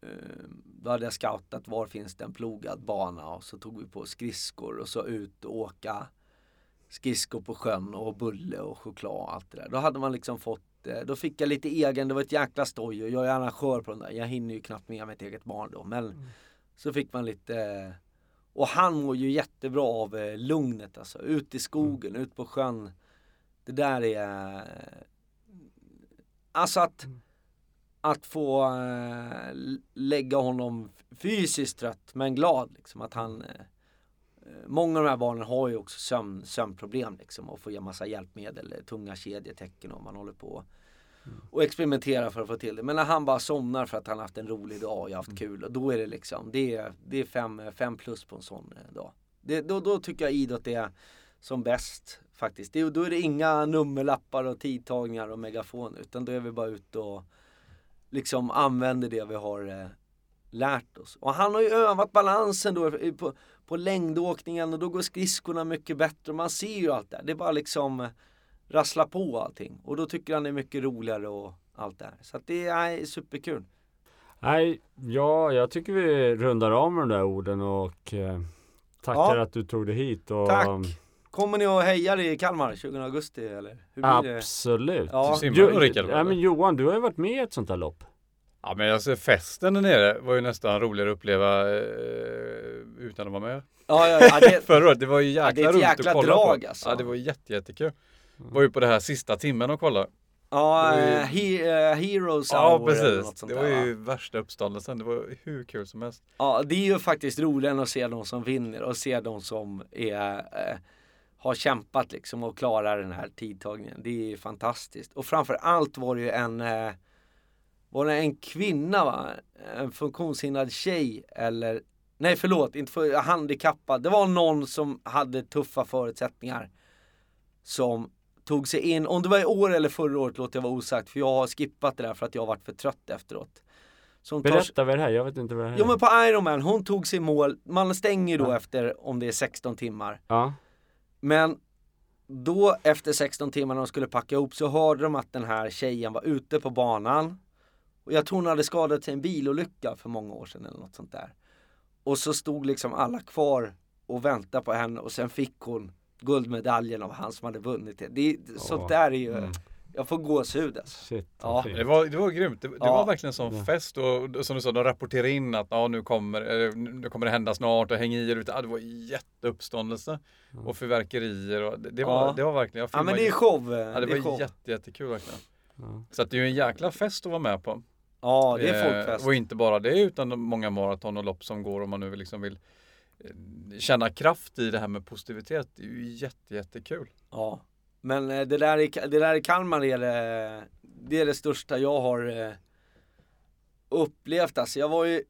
Ehm, då hade jag scoutat var finns det en plogad bana och så tog vi på skridskor och så ut och åka skridskor på sjön och bulle och choklad och allt det där. Då hade man liksom fått eh, då fick jag lite egen, det var ett jäkla stoj och jag är arrangör på den där. Jag hinner ju knappt med mitt eget barn då. Men Mm. så fick man lite och han mår ju jättebra av eh, lugnet alltså. Ut i skogen, ut på sjön. Det där är Alltså att Att få eh, lägga honom fysiskt trött men glad liksom. Att han eh, Många av de här barnen har ju också sömn, sömnproblem liksom och får ge massa hjälpmedel, eh, tunga kedjetecken och man håller på och experimenterar för att få till det. Men när han bara somnar för att han haft en rolig dag och jag haft kul och då är det liksom, det är, det är fem, fem plus på en sån eh, dag. Det, då, då tycker jag idrott är som bäst faktiskt. Det, då är det inga nummerlappar och tidtagningar och megafon utan då är vi bara ute och liksom använder det vi har eh, lärt oss. Och han har ju övat balansen då på, på längdåkningen och då går skridskorna mycket bättre. Man ser ju allt det. Det är bara liksom eh, rassla på allting. Och då tycker han det är mycket roligare och allt det här. Så att det är superkul. Nej, ja, jag tycker vi rundar av med de där orden och eh, tackar Ja. att du tog dig hit. Och, Tack. Kommer ni och hejar i Kalmar 20 augusti eller? Hur blir det? Absolut. Ja. Du Rickard, ja, men Johan, du har ju varit med i ett sånt här lopp. Ja men alltså festen där nere var ju nästan roligare att uppleva eh, utan att vara med. Ja, ja, ja, det, Förra året, det var ju jäkla ett roligt att kolla drag, på. alltså. Ja det var jätte, jättekul. Var ju på det här sista timmen och kolla. ja ju- eh, he, eh, Heroes Ja Hour eller något precis. sånt Det där, var va? ju värsta uppståndelsen. Det var hur kul som helst. Ja, det är ju faktiskt roligare att se de som vinner och se de som är, eh, har kämpat liksom och klarar den här tidtagningen. Det är fantastiskt. Och framför allt var det ju en, eh, var det en kvinna va? En funktionshindrad tjej eller, nej förlåt, inte för, handikappad. Det var någon som hade tuffa förutsättningar. Som tog sig in, om det var i år eller förra året låter jag vara osagt för jag har skippat det där för att jag har varit för trött efteråt. Som tar- Berätta vad är det här? Jag vet inte vad det här Jo är. men på Ironman, hon tog sig mål, man stänger ju då Ja. efter om det är 16 timmar. Ja. Men då efter 16 timmar när de skulle packa ihop så hörde de att den här tjejen var ute på banan. Och jag tror hon hade skadat sig i en bilolycka för många år sedan eller något sånt där. Och så stod liksom alla kvar och väntade på henne och sen fick hon guldmedaljen av han som hade vunnit det. det sånt Åh. där är ju, Mm. jag får gåshud alltså. Shit. Ja. Det var, det var grymt. Det, det Ja. var verkligen som Ja. fest och som du sa, de rapporterade in att ja, nu, kommer, nu kommer det hända snart och häng i er ute. Ja, det var jätteuppståndelse och fyrverkerier. Och det, det, var, Ja. det var verkligen, jag Ja men det är show. ja, det, det var show. jätte, jättekul verkligen. Ja. Så att det är ju en jäkla fest att vara med på. Ja det är Eh, folkfest. Och inte bara det utan många maraton och lopp som går om man nu liksom vill eh, känna kraft i det här med positivitet. Det är ju jätte, jättekul. Ja, men eh, det där i, det där i Kalmar är det, det är det största jag har upplevt alltså. Jag var ju,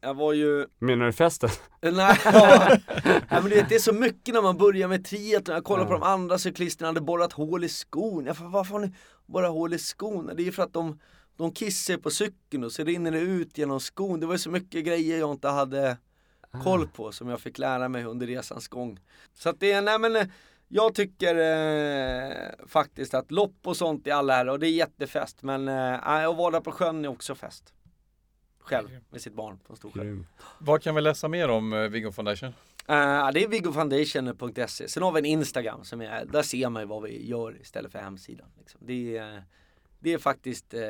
jag var ju, Menar du festen? nej, ja, nej men du vet, det är så mycket när man börjar med triathlon. Jag kollar på Ja. de andra cyklisterna, hade borrat hål i skon. Jag bara, varför har ni borrat hål i skon? Det är ju för att de, de kissar på cykeln och så rinner det ut genom skon. Det var ju så mycket grejer jag inte hade koll på som jag fick lära mig under resans gång. Så att det är, nej men eh, jag tycker eh, faktiskt att lopp och sånt är alla här och det är jättefest men eh, att vara där på sjön är också fest. Själv med sitt barn på en stor sjö. Vad kan vi läsa mer om eh, Viggo Foundation? Eh, det är viggofoundation.se. Sen har vi en Instagram som är, där ser man ju vad vi gör istället för hemsidan. Liksom. Det, är, det är faktiskt eh,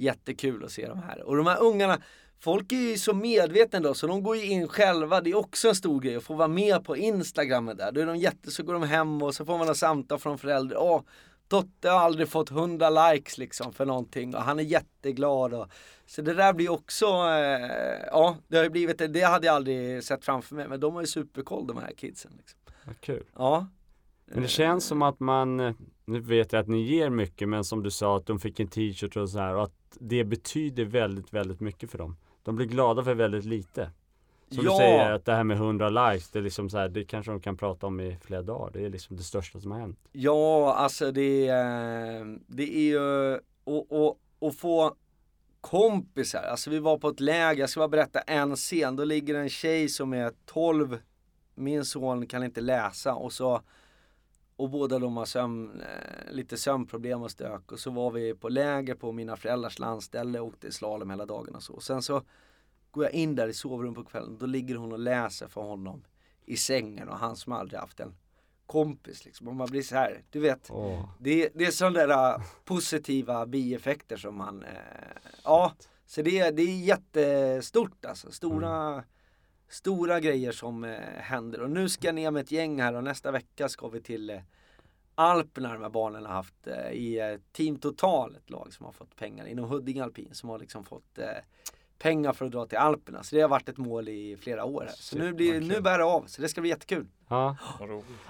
jättekul att se de här. Och de här ungarna, folk är ju så medvetna då så de går ju in själva. Det är också en stor grej att få vara med på Instagram där. Då är de jätte, så går de hem och så får man ha samtal från föräldrar. Åh, Totte har aldrig fått 100 likes liksom för någonting och han är jätteglad. Och, så det där blir också, eh, ja det har ju blivit, det hade jag aldrig sett framför mig men de har ju superkoll de här kidsen. Liksom. Vad kul. Ja. Men det känns som att man, eh, nu vet jag att ni ger mycket, men som du sa att de fick en t-shirt och så här och att det betyder väldigt, väldigt mycket för dem. De blir glada för väldigt lite. Som Ja. du säger, att det här med 100 likes, det är liksom så här, det kanske de kan prata om i flera dagar. Det är liksom det största som har hänt. Ja, alltså det, är- det är ju och, och, och få kompisar. Alltså vi var på ett läger, jag ska bara berätta en scen. Då ligger en tjej som är 12, min son kan inte läsa och så och båda de har sömn, eh, lite sömnproblem och stök och så var vi på läger på mina föräldrars landställe och åkte slalom hela dagen och så. Och sen så går jag in där i sovrummet på kvällen, då ligger hon och läser för honom i sängen och han som aldrig haft en kompis liksom. Och man blir så här, du vet. Åh. Det, det är sådana där äh, positiva bieffekter som man, eh, ja. Så det, det är jättestort alltså. Stora, stora grejer som eh, händer. Och nu ska jag ner med ett gäng här och nästa vecka ska vi till eh, Alperna de här barnen har haft eh, i eh, Team Total, ett lag som har fått pengar inom Huddinge Alpin som har liksom fått eh, pengar för att dra till Alperna. Så det har varit ett mål i flera år här. Så nu, blir, nu bär det av, så det ska bli jättekul. Ja.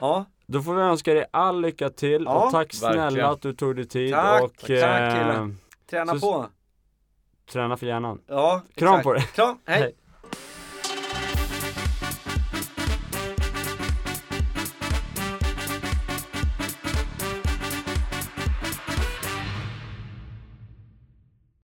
Ja, Då får vi önska dig all lycka till Ja, och tack snälla verkligen. att du tog dig tid Tack, och tack, eh, träna Så- på. träna för hjärnan. Ja, Kram exakt. på dig. Kram, hej. Hej.